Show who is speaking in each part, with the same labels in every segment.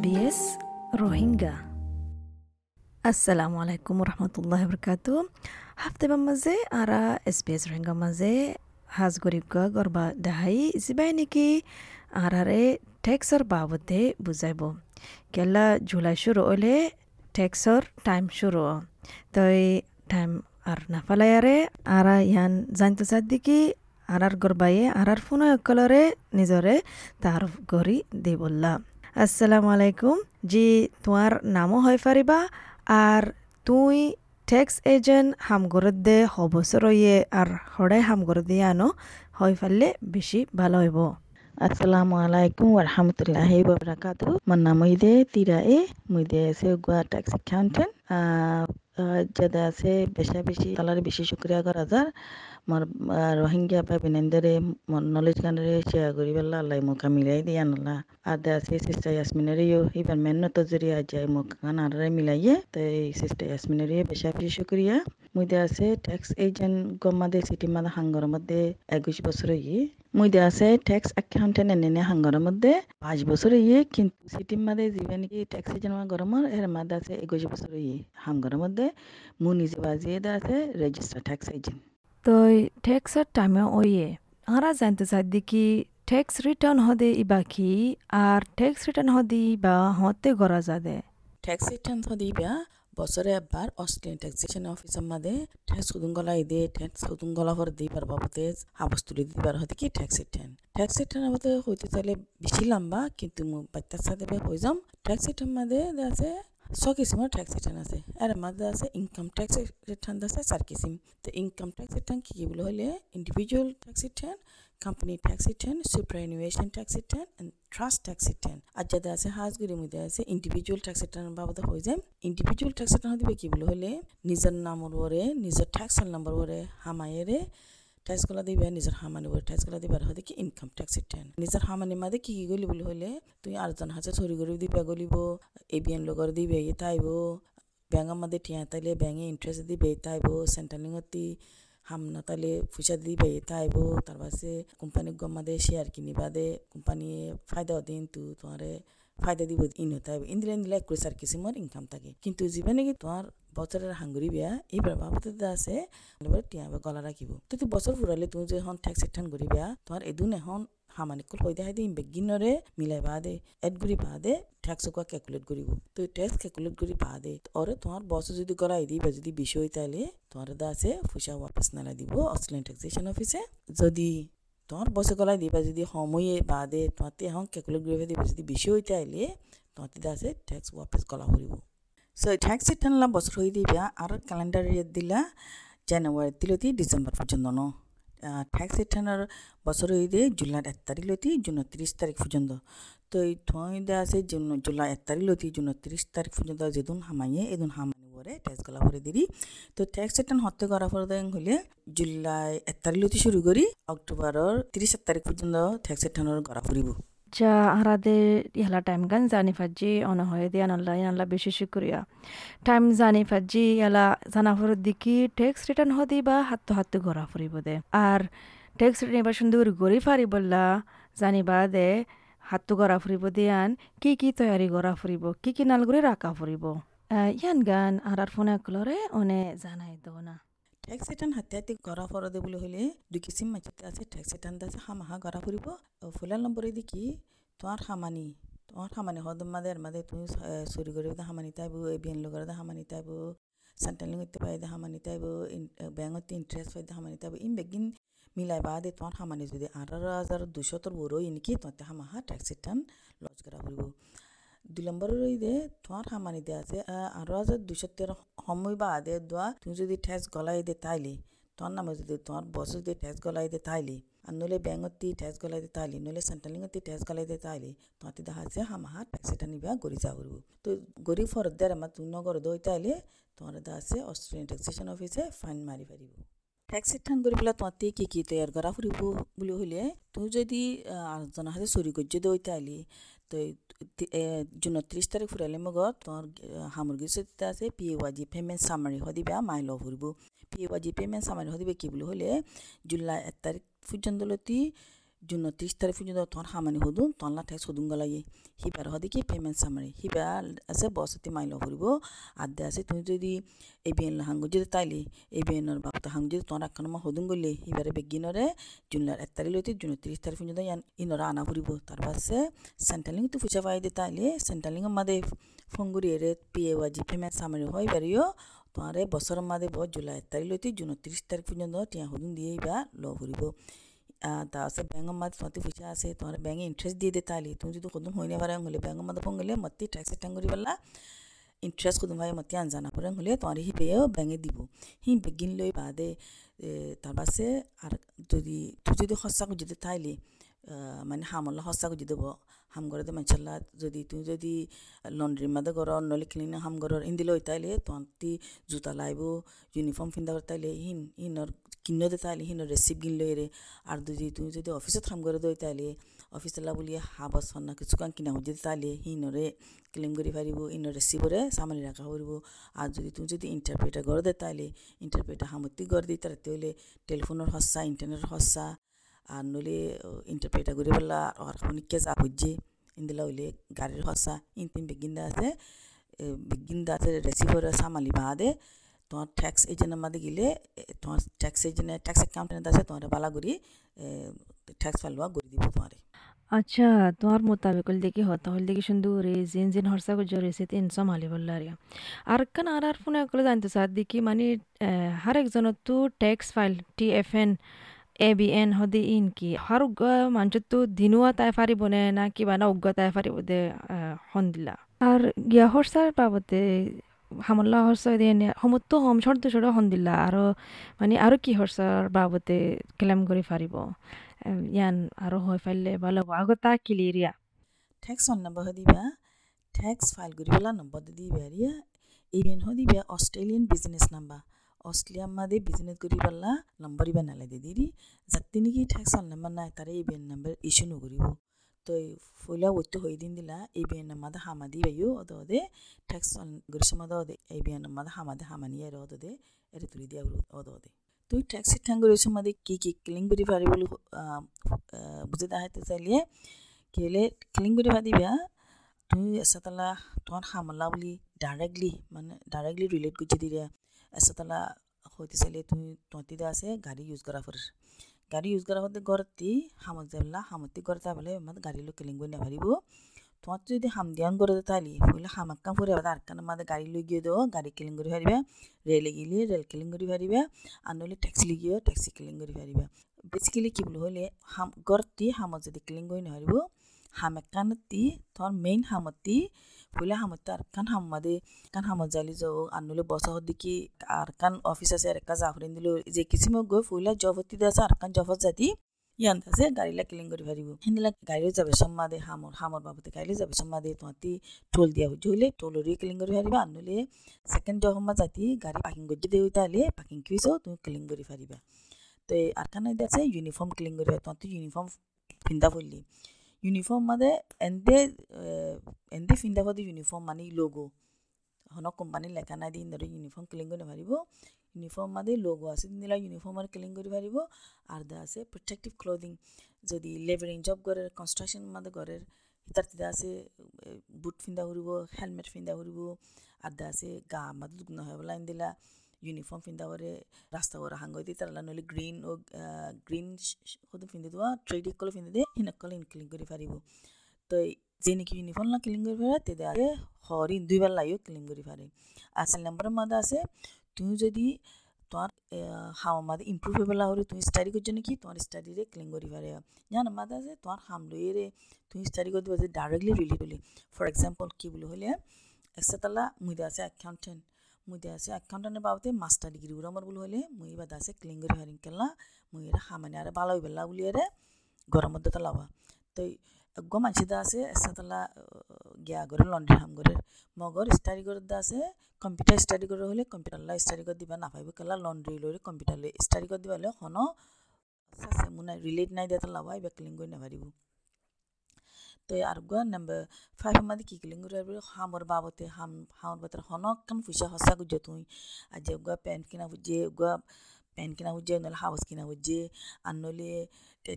Speaker 1: SBS Rohingya আসসালামু আলাইকুম রহমতুল্লাহ বরকাত হাফতে মাঝে আরা এসবিএস রোহিঙ্গা মাঝে হাজ গরিবগা গরবা দাহাই জিবাই নাকি আরারে ট্যাক্সর বাবদে বুঝাইব কেলা জুলাই শুরু হলে ট্যাক্সর টাইম শুরু তই টাইম আর নাফালায়ারে আরা ইয়ান জানতে চার দিকে আরার গরবাইয়ে আরার ফোন অকলরে নিজরে তার গরি দি বললা আসসালামু আলাইকুম। জি, তোমার নামও হয় পারিবা আর তুই ট্যাক্স এজেন্ট হামগরত দে হবসর ইয়ে আর হড়াই হামগরত দিয়ে আনো, হয় পারলে বেশি ভালো হইব।
Speaker 2: আসসালামু আলাইকুম ওরহামতুল্লাহি ওবরাকাতু মোর নাম ইদে তিরা এ মুইদে আছে গোয়া ট্যাক্স অ্যাকাউন্টেন্ট। যেটা আছে বেশা বেশি তালার বেশি শুক্রিয়া করা যার মোর রোহিঙ্গা বা বিনেন্দারে নলেজ গানরে শেয়ার করি বেলা আল্লাহ মুখা মিলাই দিয়ে আনলা আর দে আছে সিস্টার ইয়াসমিনারিও এবার মেন্ন তো জরিয়া যায় মুখ গান আরে মিলাইয়ে, তো এই সিস্টার ইয়াসমিনারিও বেশা বেশি শুক্রিয়া মুইদে আছে ট্যাক্স এজেন্ট গমাদে সিটি মাদা হাঙ্গর মধ্যে একুশ বছর ইয়ে মুইদে আছে ট্যাক্স অ্যাকাউন্টেন্ট এনে হাঙ্গর মধ্যে। পাঁচ বছর ইয়ে কিন্তু সিটি মাদে যিবা নাকি ট্যাক্স এজেন্ট গরমর এর মাদে আছে একুশ বছর ইয়ে হাঙ্গর মধ্যে। মু নিজে বাজিয়ে আছে রেজিস্টার ট্যাক্স এজেন্ট
Speaker 1: তই ট্যাক্সর টাইমে ওইয়ে আরা জানতে চাই দেখি ট্যাক্স রিটার্ন হদে ইবা কি? আর ট্যাক্স রিটার্ন হদি বা হতে গড়া যাদে
Speaker 2: ট্যাক্স রিটার্ন হদিবা বছরে একবার অস্ট্রেলিয়ান ট্যাক্সেশন অফিসের মাঝে ট্যাক্স সুদুঙ্গলা ইদে ট্যাক্স সুদুঙ্গলা ভর দিবার বাবদে হাবস তুলে দিবার হতে কি ট্যাক্স রিটার্ন ট্যাক্স রিটার্ন আমাদের হইতে চাইলে বেশি লম্বা, কিন্তু বাচ্চার সাথে হয়ে যাম। ট্যাক্স রিটার্ন মাঝে আছে ছ কিসিমৰ টেক্স ৰিটাৰ্ণ আছে। ইয়াৰ মাজত আছে ইনকাম টেক্স ৰিটাৰ্ণ আছে চাৰ কিচিম তো ইনকাম টেক্স ৰিটাৰ্ণ কি কি বুলি হ'লে individual tax return company tax return superannuation tax return and trust tax return আর যাতে আছে হাজগুড়ির মধ্যে আছে ইন্ডিভিজুয়াল ট্যাক্স রিটার্ন বাবদে হয়ে যায়। ইন্ডিভিজুয়াল ট্যাক্স রিটার্ন দিবে কি বলে? হলে নিজের নামর ওরে নিজের ট্যাক্স নাম্বার ওরে হামায়েরে ট্যাক্সগুলো দিবে, নিজের হামানি বলে ট্যাক্সগুলো দিবার হতে কি ইনকাম ট্যাক্স রিটার্ন নিজের হামানি মাঝে কি কি গলি বলে? হলে তুই আরেকজন হাজার চুরি করে দিবে, গলিব, এবিএন লগর দিবে তাইব। ব্যাঙ্গের মধ্যে টিয়া তাইলে ব্যাঙ্গে ইন্টারেস্ট দিবে, তাইব সেন্ট্রালিংতি হাম তাহলে পয়সা দিবে, তাইব, তার পাশে কোম্পানি দে শেয়ার কিনিবা দে, কোম্পানি ফায়দা দিন তু, তোমারে ফায়দা দিব, ইন তাইব। ইন্দিরা ইন্দিরা এক আর ইনকাম থাকে। কিন্তু জীবনে কি তোমার বছৰ এটা বেয়া বিয়া এই দাদা আছে গলা ৰাখিব। তুমি বছৰ ফুৰালে তুমি যে এখন ঠেক চেঠান ঘূৰি বিয়া তোমাৰ এদিন এখন সামানিক হৈ দেখাই দি বেগিনৰে মিলাই বাহ দে এড গুৰি বাহ দে ঠেক চকুৱা কেলকুলেট কৰিব তুমি টেক্স কেলকুলেট কৰি বাহ দে অৰে তোমাৰ বছৰ যদি গলাই দিবা যদি বিষ হৈ তালে তোমাৰ দাদা আছে পইচা ৱাপাচ নালাই দিব অষ্ট্ৰেলিয়ান টেক্সেশ্যন অফিচে যদি তোমাৰ বছৰ গলাই দিবা যদি সময়ে বাহ দে তোমাৰ এখন কেলকুলেট কৰিব দিবা যদি বেছি হৈ তহঁতি তহঁতে আছে টেক্স ৱাপাচ গলা কৰিব। রিটার্ন বছর হয়ে দিবা আর ক্যালেন্ডার দিলা জানুয়ারি দিলতি ডিসেম্বর পর্যন্ত ন ট্যাক্স রিটার্নের বছর হইদে জুলাই এক তারিখ লতি জুন তিরিশ তারিখ পর্যন্ত তো এই থইদে আছে জুন জুলাই এক তারিখ লতি জুন তিরিশ তারিখ পর্যন্ত যেদিন হামাইয়ে এদিন হামানি পরে ট্যাক্স গলা ভরে দিদি তো ট্যাক্স রিটার্ন হতে করা পরে হলে জুলাই এক তারিখ লতি শুরু করি অক্টোবরের তিরিশ তারিখ পর্যন্ত ট্যাক্স রিটার্নের করা ফুরিব
Speaker 1: যা আরাদে ইহালা টাইম গান জানি ফাজি, অন হয়ে দিয়ে আনাল্লা ইনাল্লা বেশি শুক্রিয়া। টাইম জানি ফাজি ইয়ালা জানা ফুর দিকি ট্যাক্স রিটার্ন হদি বা হাত হাত ঘোরা ফুরিব দে। আর ট্যাক্স রিটার্ন এবার সুন্দর গড়ি ফারি বললা জানিবা দে হাত গড়া ফুরিব দিয়ান, কি কি তৈয়ারি গড়া ফুরিব, কি কি নাল করে রাখা ফুরিব। ইয়ান গান আর ফোনে কলরে অনে জানাই দো না
Speaker 2: ট্যাক্স রিটার্ন হাতে হাতে গড়া ফরদে বলে হলে দুই কিসিম মাঝতে আছে ট্যাক্স রিটার্ন আছে হামাহা গড়া ফুরিব ফুলার নম্বরে দেখি, তোমার হামানি তোমার হামানি হদম মাদের মাদে তুমি চুরি করে হামানি তাইব এবিএন লগর হামানি তাইব সেন্ট্রালিং হইতে পাইদে হামানি তাইব ব্যাংকতে ইন্টারেস্ট পাইদে হামানি তাইব, ইন বেগিন মিলাই বাদে তোমার হামানি যদি আঠারো হাজার দুশোতর বড় ইনকি তোমার হামাহা ট্যাক্স রিটার্ন লজ করা ফুরিব দুই নম্বৰৰ দে তোমাৰ সামানি দিয়া আছে আৰু আছে দুইশ তেৰ সময় বা আদে দোৱা তুমি যদি ঠেচ গলাই দে তাইলি তোমাৰ নামে যদি তোমাৰ বছৰ যদি ঠেচ গলাই দে তাইলি আৰু নহ'লে বেংকত ঠেচ গলাই দে তাইলি নহ'লে দি ঠেচ গলাই দে তাইলি তহঁতি দেখা আছে হামাহা ঠেচেটা নিবা গৰি যা পাৰিব তো গৰি ফৰত দে আমাৰ তুমি নগৰ দৈ তাইলি তোমাৰ দা আছে অষ্ট্ৰেলিয়ান টেক্সেশ্যন অফিচে ফাইন মাৰি পাৰিব। টেক্স ৰিটাৰ্ণ কৰি পেলাই তহঁতি কি কি তৈয়াৰ কৰা ফুৰিব বুলি হ'লে তুমি যদি জনাহাতে চুৰি কৰ্য দৈ তাইলি যোনত ত্ৰিছ তাৰিখ ফুৰালে মগত তোৰ সামগ্ৰী চিত আছে P A Y payment summary সদিবা my love ফুৰিব P A Y payment summary সদিবা কি বুলি হ'লে জুলাই এক তাৰিখ পৰ্যন্তলৈ তারিখ পর্যন্ত লতি জুন ত্রিশ তারিখ পর্যন্ত তোমার হামানি হদুন তনলা ঠেক্স হদুন গলাইয়ে হিবার হদি কি পেমেন্ট সামারি হিবা আছে বসতি মাইল ফুরিব আদে আছে তুমি যদি এই বিএন হাঙ্গু যদি তাইলি এই বিএনর বাপতা হাঙ্গু যদি তোমার আখান মা হদুন গলি হিবারে বেগিনরে জুনলার এক তারিখ লইতে জুন ত্রিশ তারিখ পর্যন্ত ইনরা আনা ফুরিব তার পাশে সেন্ট্রালিং তো ফুচা পাই দে তাইলে সেন্ট্রালিং মাদে ফঙ্গুরি এরে পিএ ওয়াজি পেমেন্ট সামারি হয় বারিও তোমারে বছর মাদে ব জুলাই এক তারিখ লইতে জুন ত্রিশ তারিখ পর্যন্ত টিয়া হদুন দিয়ে বা ল ফুরিব আছে ব্যাঙ্গর মাঝে তোমার পয়সা আছে, তোমার ব্যাঙ্গে ইন্টারেস্ট দিয়ে দে তাইলে তুমি যদি কদম হইনে পারে হলে ব্যাঙ্গর মাঝে ফোন গেলে মতি ট্যাক্স টাং করি পেলা ইন্টারেস্ট কদম ভাই মতি আনজানা পরে হলে তোমার হি পেয়েও ব্যাঙ্গে দিব। হি বেগিন লৈ বাদে তার পাশে আর যদি, তুই যদি সঁচাকৈ যদি তাইলে মানে হামলা সঁচাকৈ যদি দেব। হাম ঘরতে মানসাল্লা যদি তুমি যদি লন্ড্রির মাঝে ঘর নলে ক্লিন হাম ঘর হিন্দি লই তাইলে তোমার জুতা লাইব ইউনিফর্ম পিন্ধা তাইলে হিন হিনর কিনতে তাইলে হিনর রেসিপ গিন লই রে। আর যদি তুমি যদি অফিসত কাম করে দই তাইলে অফিসলা বলি হাবাস না, কিছু কান কিনা হয়ে তাইলে হিনরে ক্লেম কৰি পাৰিব ইনৰ ৰেচিপৰে চামালি ৰাখা কৰিব আৰু যদি তুমি যদি ইণ্টাৰপ্ৰেটাৰ ঘৰ দে তাইলে ইণ্টাৰপ্ৰেটাৰ সামগ্ৰী ঘৰ দি তাৰ তেতিয়াহ'লে টেলিফোনৰ সঁচা ইণ্টাৰনেটৰ সঁচা আর নলে ইন্টারপ্রেটার করে পেলা আর খনিকে যা হচ্ছে ইন্দিলা হইলে গাড়ির হসা ইনতিন বেগিন্দা আছে বেগিন্দা আছে রেসিভার সামালি বাদে তোমার ট্যাক্স এজেন্টের মাঝে গেলে তোমার ট্যাক্স এজেন্ট ট্যাক্স অ্যাকাউন্টেন্ট আছে তোমার বালা করি ট্যাক্স ফাইলওয়া করে দিব তোমারে।
Speaker 1: আচ্ছা তোমার মোতাবেক দেখি হতা হল দেখি সুন্দর রে জিন জিন হরসা গুজো রেসে তিন সমালি বললার আর। কান আর আর ফোনে কলে জানতে সার দেখি মানে হর একজনের তো tax file T F N A B N হদি ইন কি? har manchottu dinua তাই ফারিবনে না কিবা না উগ্গ তাই ফারিব দে হন্দিলা। আর গিয়া হরসার বাবতে হামল্লা হরসা দিয়ে সমতো হম, শর্ত সর হন্দিলা আৰু মানে আৰু কি হরসার বাবতে ক্লেম কৰি ফারিব ইয়ান আৰু হৈ ফাইলে ভালো আগতা কিলিরিয়া
Speaker 2: ট্যাক্স অন নম্বর দিবা ট্যাক্স ফাইল করিবেলা নম্বর দিবা রিয়া ইভেন হদিবা অস্ট্রেলিয়ান বিজনেস নাম্বার অস্ট্রেলিয়া মাদে বিজনেস করি পারলা নম্বর ইবা নালাগে দিদি যাতে নাকি ট্যাক্স অন নাম্বার নাই তারা এই বিএন নাম্বার ইস্যু নকরিব বাইও অদ অদে ট্যাক্স অন গরিস মাদে অদে এই বিএন নাম্বার হামাদে হামানি আর অদ অদে এর তুলি দিয়া অদ অদে তুই ট্যাক্সি ঠাং গরিস মাদে কি কি ক্লিং করি পারি বলে বুঝে দেখাইতে চাইলে কেলে ক্লিং করি পারিবা তুই এসাতলা তোমার হামলা বলি ডাইরেক্টলি মানে ডাইরেক্টলি রিলেট করছি দিলে এসাতলা হইতে চাইলে তুমি তন্তিতে আছে গাড়ি ইউজ করা ফর গাড়ি ইউজ করা হতে গড়তি হামত যাবলা, হামতি গড় যাবলে মানে গাড়ি লোক কেলিং বই নাভারিব তোমার যদি হাম দিয়ান করে তাইলি হইলে হামাক্কাম ফুরে আর কান মাদে গাড়ি লই গিয়ে দেও গাড়ি কেলিং করে ফারিবা রেলে গেলে রেল কেলিং করে ফারিবা আর নইলে ট্যাক্সি লিগিও ট্যাক্সি কেলিং করে বেসিক্যালি কি বলে হইলে, হাম গড়তি হামত যদি কেলিং করে নাভারিব হামেকানতি তোমার মেইন হামতি ফুলে হামত আর কান হামাদে কান হামত জালি যাও। আনুলে বসা দিকি আর কান অফিস আছে আর একটা জাফরিন দিল। যে কিসিম গৈ ফুলে জবতি আছে আর কান জবত জাতি, ইয়ান আছে গাড়িলা কিলিং কৰি পাৰিব সেনেলা গাড়ীও যাবে সম্মাদে হামৰ হামৰ বাবদে গাড়ী যাবে সম্মাদে তহঁতি টোল দিয়া হচ্ছে হইলে টোলরি কিলিং কৰি পাৰিবা আনুলে সেকেন্ড জহমা জাতি গাড়ী পাকিং কৰি দিয়ে তাহলে পাকিং কিছো তুমি কিলিং কৰি পাৰিবা তো আর কান আছে ইউনিফর্ম কিলিং কৰি তহঁতি ইউনিফর্ম পিন্ধা পড়লি ইউনিফর্ম মানে এন্দে এন্দে ফিন্দা ফদি ইউনিফর্ম মানে লোগো হন কোম্পানি লেখা নাই দিন ধরে ইউনিফর্ম ক্লিন করে পারিব ইউনিফর্ম মাদে লোগো আছে দিলা ইউনিফর্ম আর ক্লিন করে পারিব আর দা আছে প্রোটেক্টিভ ক্লোদিং যদি লেবারিং জব করে কনস্ট্রাকশন মাদে তিতা আছে বুট ফিন্দা করিব হেলমেট ফিন্দা করিব আর দা আছে গা মাদে দুগ্ন হয় বলা দিলা দিয়ে তারা নলে গ্রিন ও গ্রিন সদু ফিন্দে দেওয়া ট্রেডিক কলে ফিন্দে দিয়ে হিনকলে ইনক্লিন করে পারিব তো যে নাকি ইউনিফর্ম না ক্লিন করে পারে তেদে আগে হরিণ দুইবার লাইও ক্লিন করে পারে আর চার নম্বরের মাদে আছে তুমি যদি তোমার হাওয়া মাদে ইম্প্রুভ হয়ে পেলা হলে তুমি স্টাডি করছ নাকি তোমার স্টাডিরে ক্লিন করে পারে জান মাদে আছে তোমার হাম লইয়ে তুমি স্টাডি করে দিবা ডাইরেক্টলি রিলেট হলে ফর এক্সাম্পল কি বলে হলে একসাতালা মুইদে আছে অ্যাকাউন্টেন্ট মই দিয়া আছে আখ্যানে পাওঁতে মাষ্টাৰ ডিগ্ৰী কৰোঁ আমাৰ বোলো হ'লে মই এইবাৰ দা আছে ক্লিং কৰি হাৰিং কেলা মই এৰা সামানে আৰু বালাই বেলা বুলি এৰে গৰমত দুটা লাৱা তই একগ মানুহ দা আছে এচাতলা গিয়া ঘৰে লণ্ড্ৰী হাম ঘৰে মগৰ ষ্টাডি কৰাৰ দা আছে কম্পিউটাৰ ষ্টাডি কৰোঁ হ'লে কম্পিউটাৰলৈ ষ্টাডি কৰি দিবা নাভাবিব কেলা লণ্ড্ৰী লৈ কম্পিউটাৰলৈ ষ্টাডি কৰি দিবা হ'লে শুনো মোৰ নাই ৰিলেট নাই দিয়া এটা লাৱা এইবাৰ ক্লিং কৰি নাভাৰিব নাম্বার ফাইভ মাদি কি কিলিং করে হামর বাবতে হাম হামর বাতর হনক কান ফুসা হসা গুজে তুই আর যে গো প্যান্ট কিনা ফুজে গো পেন কিনা হচ্ছে নহলে হাউস কিনা হচ্ছে আর নলে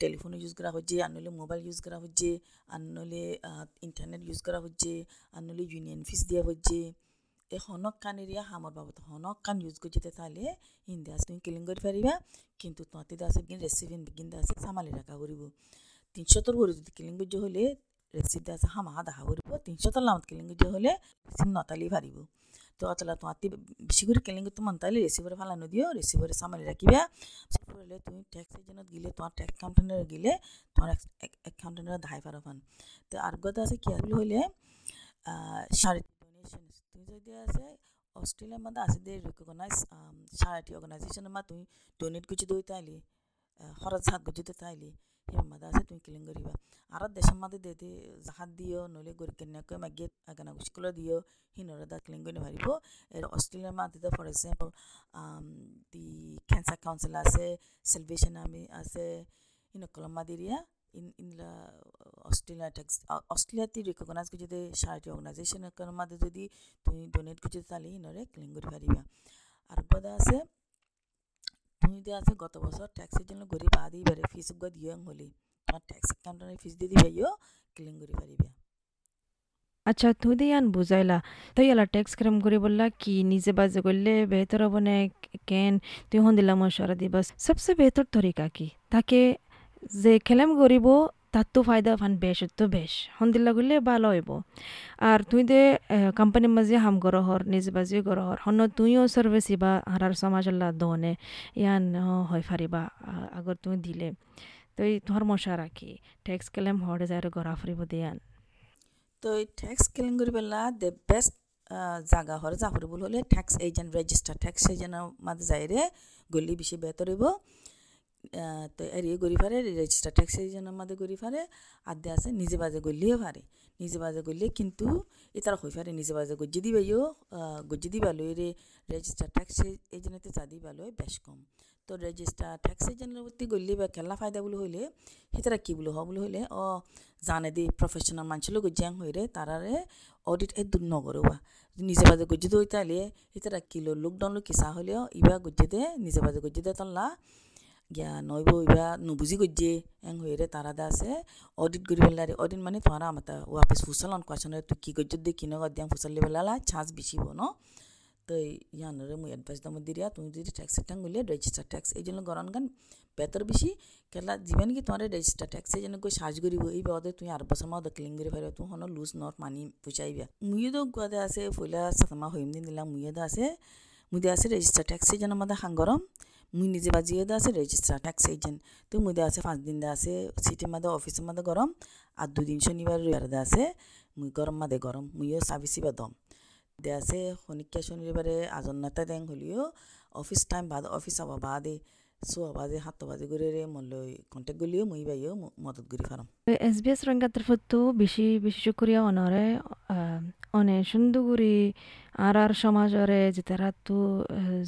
Speaker 2: টেলিফোন ইউজ করা হচ্ছে আর নলে মোবাইল ইউজ করা হচ্ছে আর নলে ইন্টারনেট ইউজ করা হচ্ছে আর নলে ইউনিয়ন ফিস দিয়া হচ্ছে এই হনক কান এরিয়া হামর বাবদ হনক কান ইউজ করতে তাহলে হিন্দি আছে তুমি কিলিং করে পারিবা কিন্তু তোমাতে আছে বিগিন রেসিপি বিগিন আছে সামালি রাখা করিব তিনশোতর ভরি যদি কিলিং করতে হলে রেসিপি আছে হামা দেখা করিব তিনশোতর লামত কিলিং করতে হলে রেসিপি নতালি পারিব তো অতলা তোমাতে বেশি করে কিলিং করতে মন তাহলে রেসিভারে ফালানো দিও রেসিভারে সামালি রাখিবা হলে তুমি ট্যাক্স এজেন্টত গিলে তোমার ট্যাক্স কাউন্টেন্টে গিলে তোমার একাউন্টেন্টে ধাই পারো ফান তো আর কথা আছে কি আসলে হইলে ডোনেশন তুমি যদি আছে অস্ট্রেলিয়ার মধ্যে আছে দে রিকগনাইজ চারিটি অর্গানাইজেশনের মা তুমি ডোনেট করছি দই তাইলি খরচ হাত তো তাইলি মধ্যে আছে তুমি কিলিং করিবা আর দেশের মধ্যে দে দে জাহাজ দিও নইলে গরি কেনাকে মাগিয়ে আগানা গুছিগুলো দিও হিনরে দা ক্লিং করে পারিব এর অস্ট্রেলিয়ার মধ্যে for example the cancer council আছে সেলভেশন আর্মি আছে হিনকলম মাদিরিয়া ইন ইন অস্ট্রেলিয়া ট্যাক্স অস্ট্রেলিয়াতে রিকগনাইজ করে যদি সারাটি অর্গানাইজেশনের মধ্যে যদি তুমি ডোনেট করতে তাহলে হিনরে ক্লিং করে পারিবা আর কথা আছে তুমি যদি আছে, গত বছর ট্যাক্সের জন্য গরিব আদি বারে ফিস গদ ইয়ং হলি। তোমার ট্যাক্স অ্যাকাউন্টের ফিস দিয়ে দিবাইও ক্লিন করে পারিবে
Speaker 1: আচ্ছা তুই দিয়ান বুঝাইলা, তুই এলা টেক্স ক্রেম করে বললা কি, নিজে বাজে করলে বেহতর হব না কেন? তুই হন দিলা মশারা দিবাস। সবচেয়ে বেহতর তরিকা কি? তাকে যে খেলেম করিব তার তো ফায়দা ফান বেশ তো বেশ হন্দিল্লা করলে ভালো হইব। আর তুই দে কোম্পানির মাঝে হাম করো হর নিজে বাজি করো হর হন তুইও সার্ভিস ইবা, হারার সমাজ আল্লাহ দনে ইয়ান হয় ফারিবা আগর তুই দিলে। তুই তোমার মশা রাখি। টেক্স কেলেম হরে যায় গড়া ফুরিব দিয়ান
Speaker 2: তো এই ট্যাক্স ক্লেম করি পেলা দ্য বেস্ট জাগা হরে জাফরিবুল হলে ট্যাক্স এজেন্ট রেজিস্টার ট্যাক্স এজেন্টের মাঝে যাইরে গলি বেশি বেতর হইব। তো এরিয়ে গড়ি ফারে রেজিস্টার ট্যাক্স এজেন্টের মাঝে গড়ি ফারে আদে আছে নিজে বাজে গলিয়ে ফারে নিজে বাজে গলিয়ে কিন্তু এটার হই ফারে নিজে বাজে গজ্জি দিবাইও গজ্জি দিবা লই রে রেজিস্টার ট্যাক্স এজেন্টতে চা দিবা লই বেশ কম। তো রেজিস্টার ট্যাক্স এজেন্টের প্রতি গলি বা খেলা ফায়দা বলে হইলে, সেটারা কি বলে, হ বলে হইলে ও জানে দি প্রফেশনাল মানুষের গজ্জিয়াং হইরে তারারে অডিট এ দূর নগরবা নিজে বাজে গজ্জি দই তাইলে সেটারা কিলো লকডাউন লো কিসা হলেও ইবা গজ্জি দে, নিজে বাজে গজ্জি দে তল্লা। গিয়া নইব ইবা নুবুজি গজ্জি এং হইরে তারা দা আছে অডিট করি পেলারে অডিট মানে তোমারা আমাতা ওয়াপিস ফুসালন কোয়াশন তুই কি গজ্জি দে কিনো গদ্যাং ফুসালি পেলালা চান্স বেশিব ন। তো ইয়ানরে মুই এডভাইস দাম দিরিয়া তুমি যদি ট্যাক্স টাং গলিয়ে রেজিস্টার ট্যাক্স এই জন্য গরন গান বেতর বেশি কেলা যিমান কি তোমার রেজিস্টার ট্যাক্স এই জন্য কই সাজ করিব এই বাদে তুই আর বছর মাও ক্লিং করি পারিব তুই হন লুজ নট মানি পুচাইবা মুইও তো গুয়াদে আছে ফইলা সাতমা হইম দিন দিলাম মুইও দা আছে মুই আছে রেজিস্টার ট্যাক্স এই জন্য আমাদের হাঙ্গরম মুই নিজে বাজিয়ে দা আছে রেজিস্টার ট্যাক্স এজেন্ট তো মুই আছে পাঁচ দিন দা আছে সিটির মধ্যে অফিসের মধ্যে গরম, আর দুদিন শনিবার রবিবার দা আছে মুই গরম মাদে গরম, মুইও সাবিসিবা দম। দে আছে শনিকা শনিবারে আজন নেতা দেং হলিও অফিস টাইম বাদ অফিস আবা বাদে। সো আবাদে হাত বাজে করে রে মল্লই কন্টেক্ট গলিও মুই বাইও মদত করি ফারাম
Speaker 1: এস বি এস রঙ্গা তরফতো বেশি বেশি শুক্রিয়া, অনরে সুন্দরগুড়ি আর আর সমাজরে যেতারা তো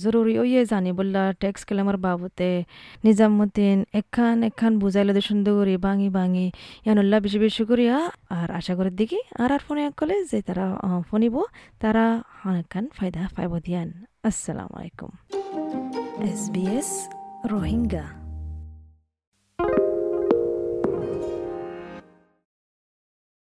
Speaker 1: জরুরি ওইয়ে জানি বললা ট্যাক্স কেলামার বাবতে নিজামুদ্দিন এখান এখান বুঝাইলে দে সুন্দরগুড়ি বাঙি বাঙি ইয়ানুল্লাহ বেশি বেশি করিয়া আর আশা করে দেখি আর আর ফোনে কলে যে তারা ফোনিব তারা অনেকখান ফায়দা পাইব দিয়ান আসসালামু আলাইকুম এস বি এস রোহিঙ্গা